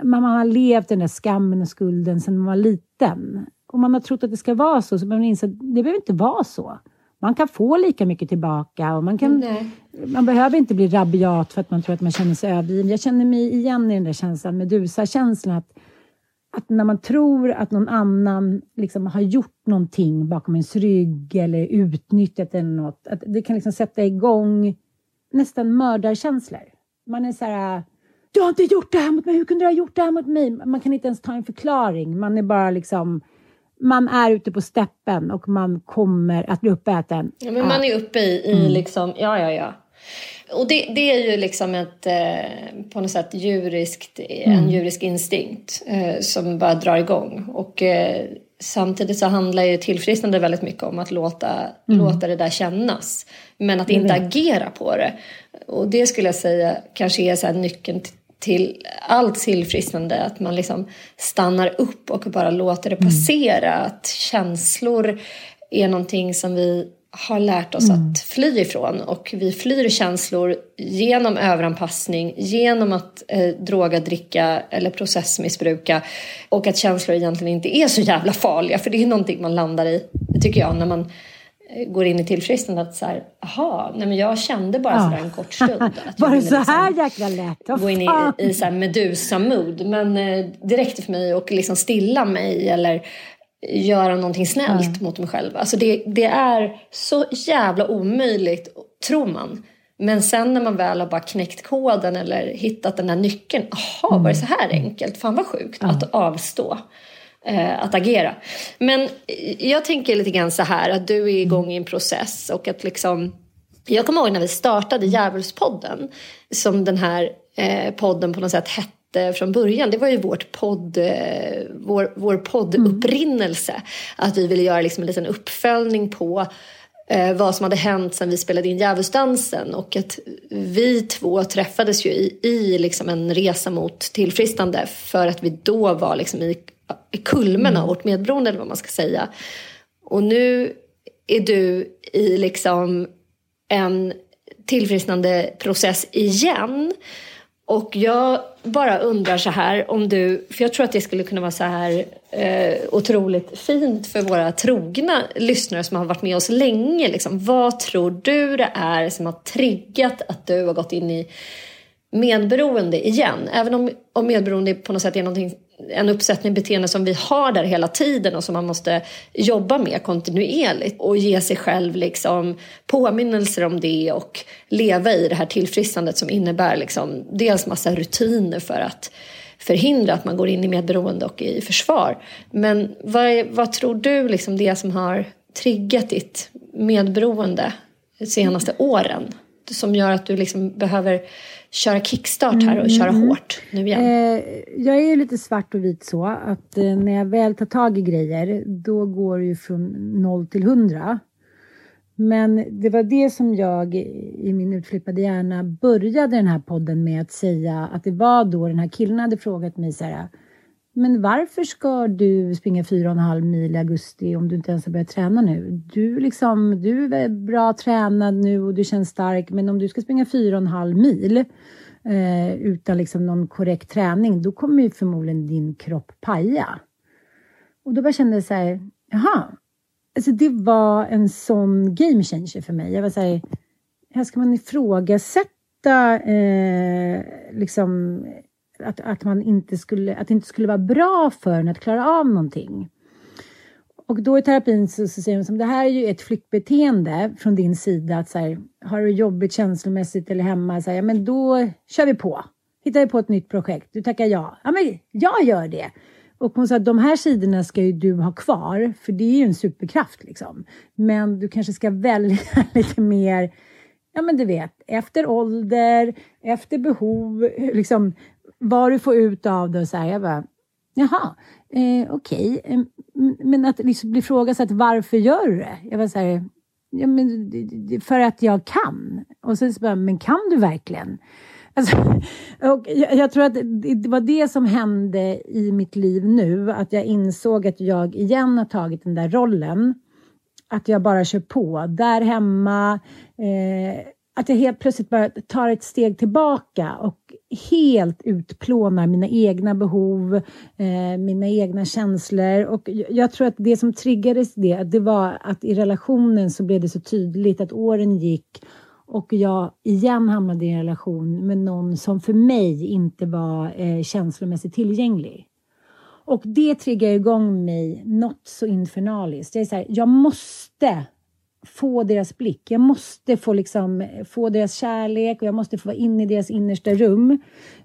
man, man har levt den där skammen och skulden sedan man var liten. Och man har trott att det ska vara så, så man inser att det behöver inte vara så. Man kan få lika mycket tillbaka och man, kan, Nej. man behöver inte bli rabiat för att man tror att man känner sig övergiven. Jag känner mig igen i den där känslan, Medusa-känslan. Att, att när man tror att någon annan liksom har gjort någonting bakom ens rygg eller utnyttjat eller något, att det kan liksom sätta igång nästan mördarkänslor. Man är så här, du har inte gjort det här mot mig, hur kunde du ha gjort det här mot mig? Man kan inte ens ta en förklaring, man är bara liksom, man är ute på steppen och man kommer att bli uppäten. Ja, men man är uppe i, i liksom, ja, ja, ja. Och det, det är ju liksom ett, eh, på något sätt djuriskt, en djurisk instinkt eh, som bara drar igång. Och eh, samtidigt så handlar ju tillfrisknande väldigt mycket om att låta, låta det där kännas. Men att inte agera på det. Och det skulle jag säga kanske är så nyckeln t- till allt tillfrisknande. Att man liksom stannar upp och bara låter det passera. Att känslor är någonting som vi har lärt oss att fly ifrån. Och vi flyr känslor genom överanpassning, genom att eh, droga, dricka eller processmissbruka. Och att känslor egentligen inte är så jävla farliga. För det är någonting man landar i, tycker jag, när man går in i tillfrisknande. Att så här, aha, nej men jag kände bara Ja. sådär en kort stund. Att jag Var det så liksom- här jäkla lätt? Vad gå in i, fan? i så Medusa-mood. Men eh, det räckte för mig att liksom stilla mig eller göra någonting snällt mot mig själv. Alltså det, det är så jävla omöjligt, tror man. Men sen när man väl har bara knäckt koden eller hittat den där nyckeln. Jaha, var det så här enkelt? Fan vad sjukt att avstå. Eh, att agera. Men jag tänker lite grann så här att du är igång i en process och att liksom jag kommer ihåg när vi startade Djävulspodden, som den här eh, podden på något sätt hette från början. Det var ju vårt podd, eh, vår, vår poddupprinnelse. Att vi ville göra liksom en liten uppföljning på eh, vad som hade hänt sen vi spelade in Djävulsdansen. Och att vi två träffades ju i, i liksom en resa mot tillfrisknande för att vi då var liksom i kulmen av vårt medberoende, eller vad man ska säga. Och nu är du i liksom en tillfrisknande process igen. Och jag bara undrar så här om du, för jag tror att det skulle kunna vara så här eh, otroligt fint för våra trogna lyssnare som har varit med oss länge. Liksom. Vad tror du det är som har triggat att du har gått in i medberoende igen? Även om, om medberoende på något sätt är någonting en uppsättning beteenden som vi har där hela tiden och som man måste jobba med kontinuerligt och ge sig själv liksom påminnelser om det och leva i det här tillfrisknandet som innebär liksom dels massa rutiner för att förhindra att man går in i medberoende och i försvar. Men vad, är, vad tror du liksom det som har triggat ditt medberoende de senaste åren? Som gör att du liksom behöver köra kickstart här och köra mm. hårt nu igen? Eh, jag är lite svart och vit så att eh, när jag väl tar tag i grejer då går det ju från noll till hundra. Men det var det som jag i min utflippade hjärna började den här podden med att säga att det var då den här killen hade frågat mig så här men varför ska du springa fyra och en halv mil i augusti om du inte ens har börjat träna nu? Du, liksom, du är bra tränad nu och du känns stark, men om du ska springa fyra och en halv mil eh, utan liksom någon korrekt träning, då kommer ju förmodligen din kropp paja. Och då bara kände jag så här, jaha. Alltså det var en sån game changer för mig. Jag var så här, här ska man ifrågasätta eh, liksom att, att, man inte skulle, att det inte skulle vara bra för en att klara av någonting. Och då i terapin så, så säger de som det här är ju ett flyktbeteende från din sida. Att så här, har du jobbigt känslomässigt eller hemma, så här, ja, men då kör vi på. Hittar vi på ett nytt projekt. Du tackar ja. Ja, men jag gör det. Och hon sa att de här sidorna ska ju du ha kvar, för det är ju en superkraft liksom. Men du kanske ska välja lite mer, ja men du vet, efter ålder, efter behov, liksom vad du får ut av det och så här. Jag bara, jaha, eh, okej. Eh, okay. Men att liksom bli frågasatt, varför gör du det? Jag var så här, ja, men, för att jag kan. Och sen så bara, men kan du verkligen? Alltså, och jag, jag, tror att det var det som hände i mitt liv nu, att jag insåg att jag igen har tagit den där rollen. Att jag bara kör på där hemma. Eh, att jag helt plötsligt bara tar ett steg tillbaka och helt utplånar mina egna behov, eh, mina egna känslor. Och jag tror att det som triggades det, det var att i relationen så blev det så tydligt att åren gick och jag igen hamnade i en relation med någon som för mig inte var eh, känslomässigt tillgänglig. Och det triggar igång mig något så infernaliskt. Jag är så här, jag måste få deras blick. Jag måste få, liksom, få deras kärlek och jag måste få vara inne i deras innersta rum.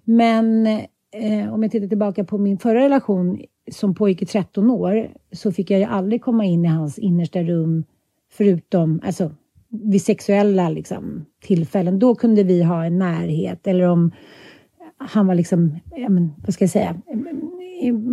Men eh, om jag tittar tillbaka på min förra relation som pågick i 13 år så fick jag ju aldrig komma in i hans innersta rum förutom alltså, vid sexuella liksom, tillfällen. Då kunde vi ha en närhet eller om han var liksom, ja, men, vad ska jag säga,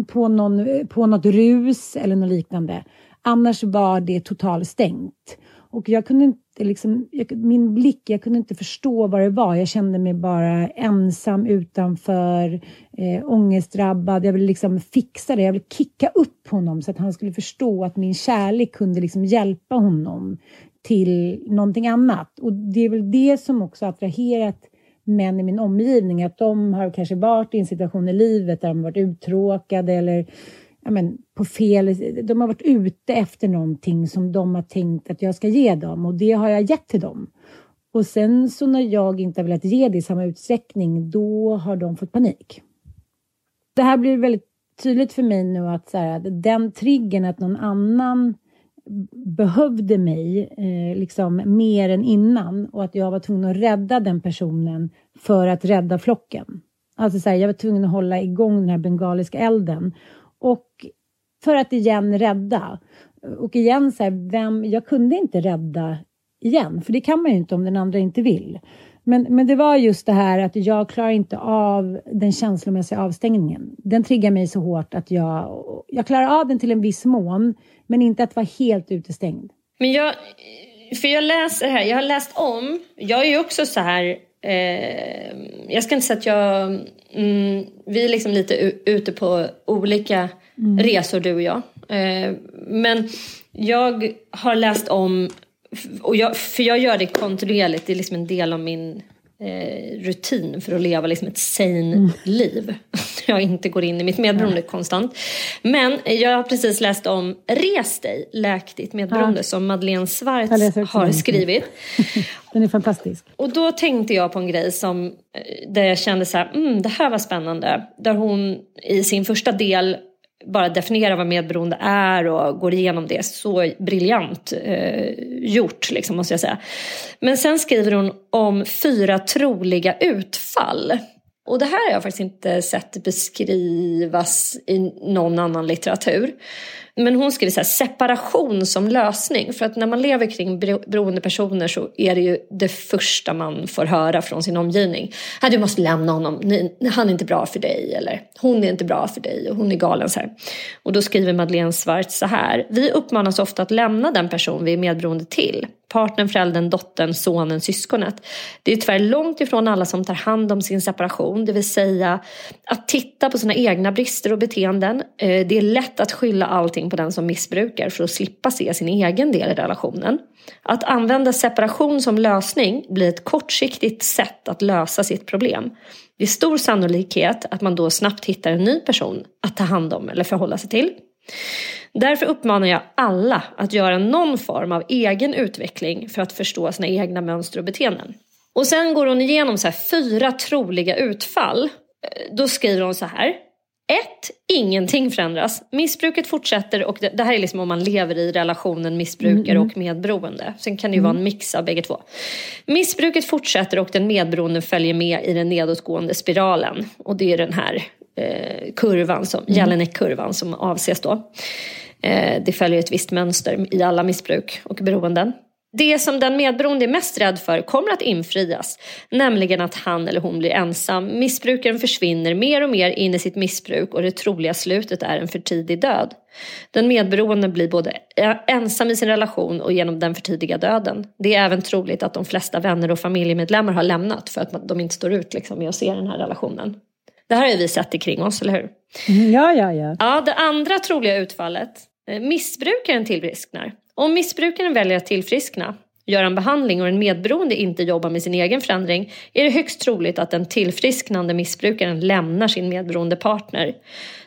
på, någon, på något rus eller något liknande. Annars var det totalstängt. Och jag kunde inte, liksom, jag, min blick, jag kunde inte förstå vad det var. Jag kände mig bara ensam utanför, eh, ångestdrabbad. Jag ville liksom fixa det, jag ville kicka upp honom så att han skulle förstå att min kärlek kunde liksom hjälpa honom till någonting annat. Och det är väl det som också attraherat män i min omgivning, att de har kanske varit i en situation i livet där de varit uttråkade eller ja, men, på fel... De har varit ute efter någonting som de har tänkt att jag ska ge dem och det har jag gett till dem. Och sen så när jag inte har velat ge det i samma utsträckning, då har de fått panik. Det här blir väldigt tydligt för mig nu att så här, den triggern att någon annan behövde mig eh, liksom mer än innan och att jag var tvungen att rädda den personen för att rädda flocken. Alltså så här, jag var tvungen att hålla igång den här bengaliska elden och för att igen rädda. Och igen, så här, vem, jag kunde inte rädda igen, för det kan man ju inte om den andra inte vill. Men, men det var just det här att jag klarar inte av den känslomässiga avstängningen. Den triggar mig så hårt att jag, jag klarar av den till en viss mån, men inte att vara helt utestängd. Men jag, för jag läser här, jag har läst om, jag är ju också så här Eh, jag ska inte säga att jag... Mm, vi är liksom lite ute på olika mm. resor du och jag. Eh, men jag har läst om, och jag, för jag gör det kontinuerligt, det är liksom en del av min eh, rutin för att leva liksom ett sane liv. jag inte går in i mitt medberoende konstant. Men jag har precis läst om Res dig, läk ditt medberoende som Madeleine Schwartz har skrivit. Den är fantastisk. Och då tänkte jag på en grej som, eh, där jag kände så här, mm, det här var spännande. Där hon i sin första del bara definierar vad medberoende är och går igenom det. Så briljant eh, gjort, liksom, måste jag säga. Men sen skriver hon om fyra troliga utfall. Och det här har jag faktiskt inte sett beskrivas i någon annan litteratur. Men hon skriver så här, separation som lösning. För att när man lever kring beroende personer så är det ju det första man får höra från sin omgivning. Du måste lämna honom, han är inte bra för dig. Eller hon är inte bra för dig och hon är galen. Så här. Och då skriver Madeleine Schwartz så här. Vi uppmanas ofta att lämna den person vi är medberoende till. Partnern, föräldern, dottern, sonen, syskonet. Det är tyvärr långt ifrån alla som tar hand om sin separation. Det vill säga att titta på sina egna brister och beteenden. Eh, det är lätt att skylla allting på den som missbrukar för att slippa se sin egen del i relationen. Att använda separation som lösning blir ett kortsiktigt sätt att lösa sitt problem. Det är stor sannolikhet att man då snabbt hittar en ny person att ta hand om eller förhålla sig till. Därför uppmanar jag alla att göra någon form av egen utveckling för att förstå sina egna mönster och beteenden. Och sen går hon igenom så här fyra troliga utfall. Eh, då skriver hon så här. 1. Ingenting förändras. Missbruket fortsätter och det, det här är liksom om man lever i relationen missbrukare och medberoende. Sen kan det ju vara en mix av bägge två. Missbruket fortsätter och den medberoende följer med i den nedåtgående spiralen. Och det är den här eh, kurvan, som, Jelinek-kurvan som avses då. Eh, det följer ett visst mönster i alla missbruk och beroenden. Det som den medberoende är mest rädd för kommer att infrias, nämligen att han eller hon blir ensam. Missbrukaren försvinner mer och mer in i sitt missbruk och det troliga slutet är en för tidig död. Den medberoende blir både eh, ensam i sin relation och genom den för tidiga döden. Det är även troligt att de flesta vänner och familjemedlemmar har lämnat för att de inte står ut liksom, med att se den här relationen. Det här har vi sett kring oss, eller hur? Mm, Ja, ja, ja. Ja, det andra troliga utfallet. eh, Missbrukaren tillfrisknar. Om missbrukaren väljer att tillfriskna, gör en behandling och en medberoende inte jobbar med sin egen förändring är det högst troligt att den tillfrisknande missbrukaren lämnar sin medberoende partner.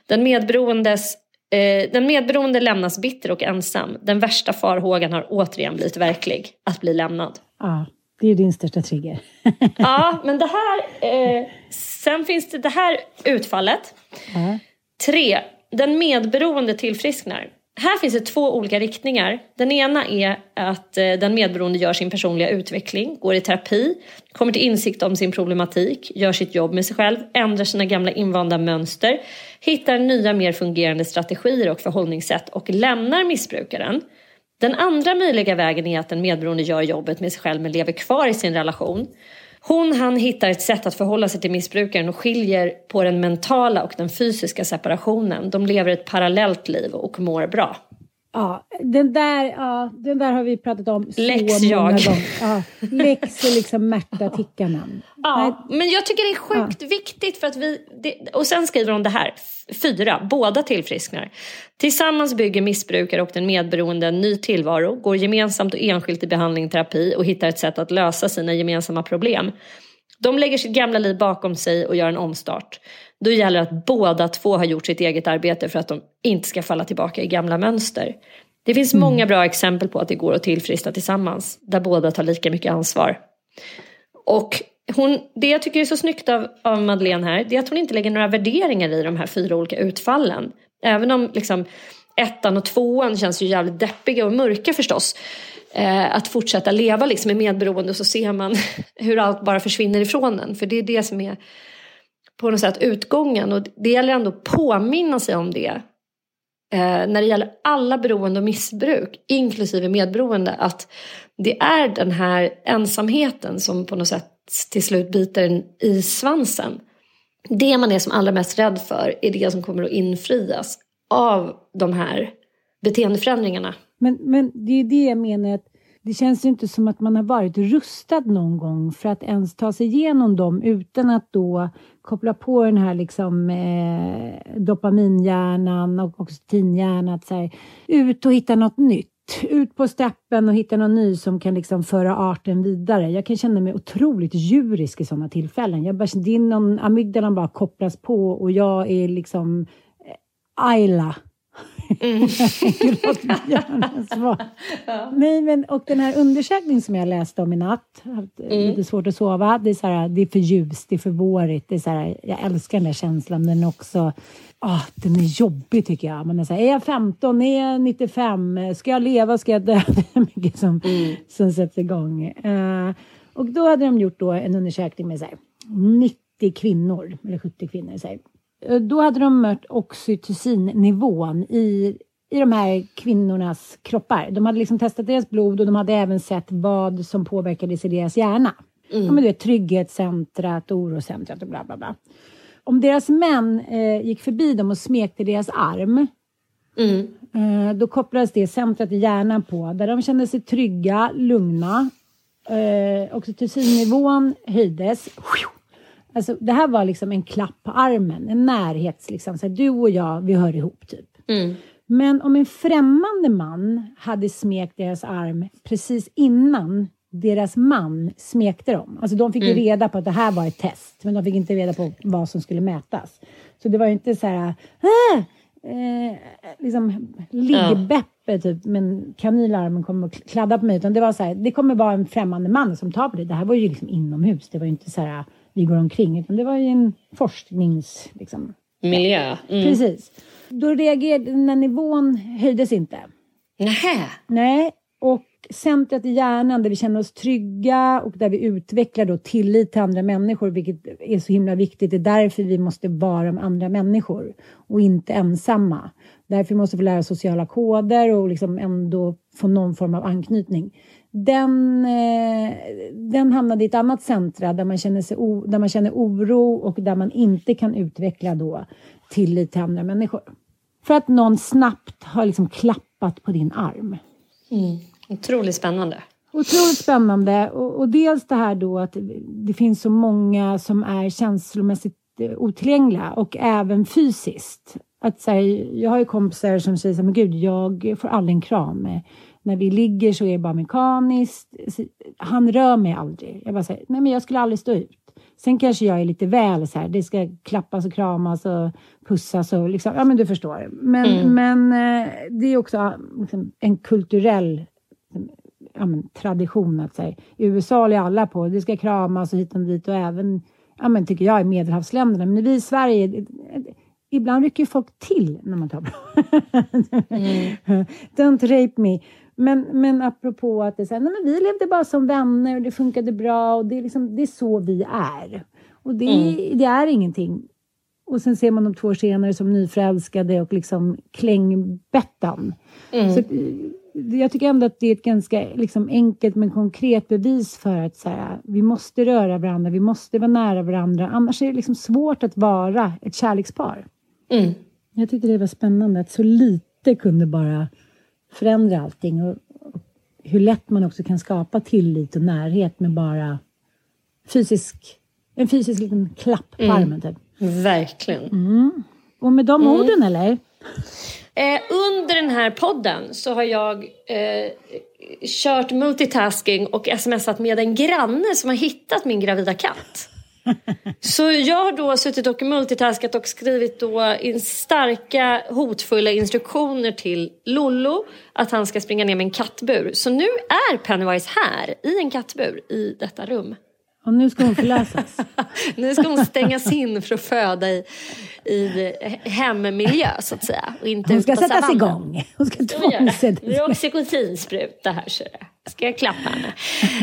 Den medberoendes eh, den medberoende lämnas bitter och ensam. Den värsta farhågan har återigen blivit verklig, att bli lämnad. ja. Det är din största trigger. Ja, men det här... Eh, sen finns det det här utfallet. Ja. Tre, den medberoende tillfrisknar. Här finns det två olika riktningar. Den ena är att eh, den medberoende gör sin personliga utveckling, går i terapi, kommer till insikt om sin problematik, gör sitt jobb med sig själv, ändrar sina gamla invanda mönster, hittar nya mer fungerande strategier och förhållningssätt och lämnar missbrukaren. Den andra möjliga vägen är att den medberoende gör jobbet med sig själv men lever kvar i sin relation. Hon han hittar ett sätt att förhålla sig till missbrukaren och skiljer på den mentala och den fysiska separationen. De lever ett parallellt liv och mår bra. Ja, den där, ja, den där har vi pratat om så Lex många jag. gånger. Ja, Lex och liksom Märta Tickanen. Ja, men jag tycker det är sjukt viktigt för att vi... Det, och sen skriver hon det här. Fyra, båda tillfrisknar. Tillsammans bygger missbrukare och den medberoende en ny tillvaro, går gemensamt och enskilt i behandling terapi och hittar ett sätt att lösa sina gemensamma problem. De lägger sitt gamla liv bakom sig och gör en omstart. Då gäller det att båda två har gjort sitt eget arbete för att de inte ska falla tillbaka i gamla mönster. Det finns många bra exempel på att det går att tillfriskna tillsammans, där båda tar lika mycket ansvar. Och hon, det jag tycker är så snyggt av, av Madeleine här, det är att hon inte lägger några värderingar i de här fyra olika utfallen. Även om liksom ettan och tvåan känns ju jävligt deppiga och mörka förstås. Eh, att fortsätta leva liksom i medberoende och så ser man hur allt bara försvinner ifrån en. För det är det som är på något sätt utgången. Och det gäller ändå att påminna sig om det. Eh, när det gäller alla beroende och missbruk, inklusive medberoende, att det är den här ensamheten som på något sätt till slut biter en i svansen. Det man är som allra mest rädd för är det som kommer att infrias av de här beteendeförändringarna. Men, men det är det jag menar att det känns ju inte som att man har varit rustad någon gång för att ens ta sig igenom dem utan att då koppla på den här liksom eh, dopaminhjärnan och oxytinhjärnan. Att så här, ut och hitta något nytt. ut på steppen och hitta någon ny som kan liksom föra arten vidare. Jag kan känna mig otroligt djurisk i sådana tillfällen. Jag bara, det är någon amygdalan bara kopplas på och jag är liksom eh, Ayla. Mm. ja. Nej, men, och den här undersökningen som jag läste om i natt, haft mm. lite svårt att sova. Det är, så här, det är för ljust, det är för vårigt. Det är så här, jag älskar den där känslan, men också Oh, den är jobbig tycker jag. Man är, så här, är jag 15? Är jag 95? Ska jag leva? Ska jag dö? Det är mycket som, mm. som sätts igång. Uh, och då hade de gjort då en undersökning med så här, 90 kvinnor, eller 70 kvinnor. Så här. Uh, då hade de mött oxytocinnivån i, i de här kvinnornas kroppar. De hade liksom testat deras blod och de hade även sett vad som påverkades i deras hjärna. Mm. Ja, men du vet, trygghetscentrat, orocentrat och bla bla bla om deras män eh, gick förbi dem och smekte deras arm, mm. eh, då kopplades det centret i hjärnan på, där de kände sig trygga, lugna. Eh, oxytocinnivån höjdes. Alltså, det här var liksom en klapp på armen, en närhets... Liksom, så här, du och jag, vi hör ihop, typ. Mm. Men om en främmande man hade smekt deras arm precis innan deras man smekte dem. Alltså de fick mm. ju reda på att det här var ett test, men de fick inte reda på vad som skulle mätas. Så det var ju inte så här, ah! eh, liksom liggbeppe ja. typ, men kanylarmen kommer att kladda på mig, utan det var så här, det kommer vara en främmande man som tar på det. Det här var ju liksom inomhus, det var ju inte så här, vi går omkring, utan det var ju en forsknings... Liksom, Miljö. Mm. Precis. Då reagerade, när nivån höjdes inte. Nähä. Nej, och centret i hjärnan där vi känner oss trygga och där vi utvecklar då tillit till andra människor, vilket är så himla viktigt. Det är därför vi måste vara med andra människor och inte ensamma. Därför måste vi lära sociala koder och liksom ändå få någon form av anknytning. Den, eh, den hamnade i ett annat centra där man, känner sig o, där man känner oro och där man inte kan utveckla då tillit till andra människor. För att någon snabbt har liksom klappat på din arm. Mm. Otroligt spännande. Otroligt spännande. Och, och, dels det här då att det finns så många som är känslomässigt eh, otillgängliga och även fysiskt. Att så här, jag har ju kompisar som säger så här, men gud, jag får aldrig en kram. När vi ligger så är det bara mekaniskt. Han rör mig aldrig. Jag bara säger, nej men jag skulle aldrig stå ut. Sen kanske jag är lite väl så här, det ska klappas och kramas och pussas och liksom, ja men du förstår. Men, mm. men eh, det är också liksom, en kulturell ja, men, tradition att säga. I USA håller alla på, det ska kramas och hit och dit och även, ja men tycker jag, i medelhavsländerna. Men vi i Sverige, ibland rycker folk till när man tar på mm. Don't rape me. Men, men apropå att det så här, nej men vi levde bara som vänner och det funkade bra och det är, liksom, det är så vi är. Och det, mm. det är ingenting. Och sen ser man de två år senare som nyförälskade och liksom klängbettan. Mm. Så, jag tycker ändå att det är ett ganska liksom, enkelt men konkret bevis för att så här, vi måste röra varandra, vi måste vara nära varandra. Annars är det liksom svårt att vara ett kärlekspar. Mm. Jag tyckte det var spännande att så lite kunde bara förändra allting. Och, hur lätt man också kan skapa tillit och närhet med bara fysisk, en fysisk liten klapp på mm. armen. Typ. Verkligen. Mm. Och med de mm. orden eller? Eh, under den här podden så har jag eh, kört multitasking och smsat med en granne som har hittat min gravida katt. Så jag har då suttit och multitaskat och skrivit då in starka hotfulla instruktioner till Lollo att han ska springa ner med en kattbur. Så nu är Pennywise här i en kattbur i detta rum. Och nu ska hon förlösas. nu ska hon stängas in för att föda i, i hemmiljö så att säga. Och inte hon ska sättas igång. Hon ska tvångssättas Det är oxytocinspruta här ser. Ska jag klappa henne?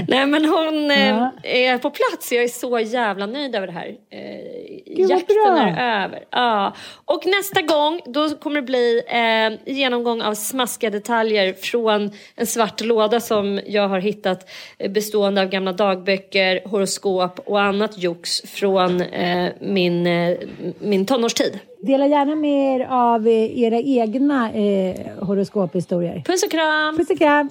Nej men hon ja. eh, är på plats. Jag är så jävla nöjd över det här. Eh, Gud, jakten är över. Ja. Och nästa gång då kommer det bli eh, genomgång av smaskiga detaljer från en svart låda som jag har hittat eh, bestående av gamla dagböcker, horoskop och annat jox från eh, min, eh, min tonårstid. Dela gärna med er av eh, era egna eh, horoskophistorier. Puss och kram! Puss och kram!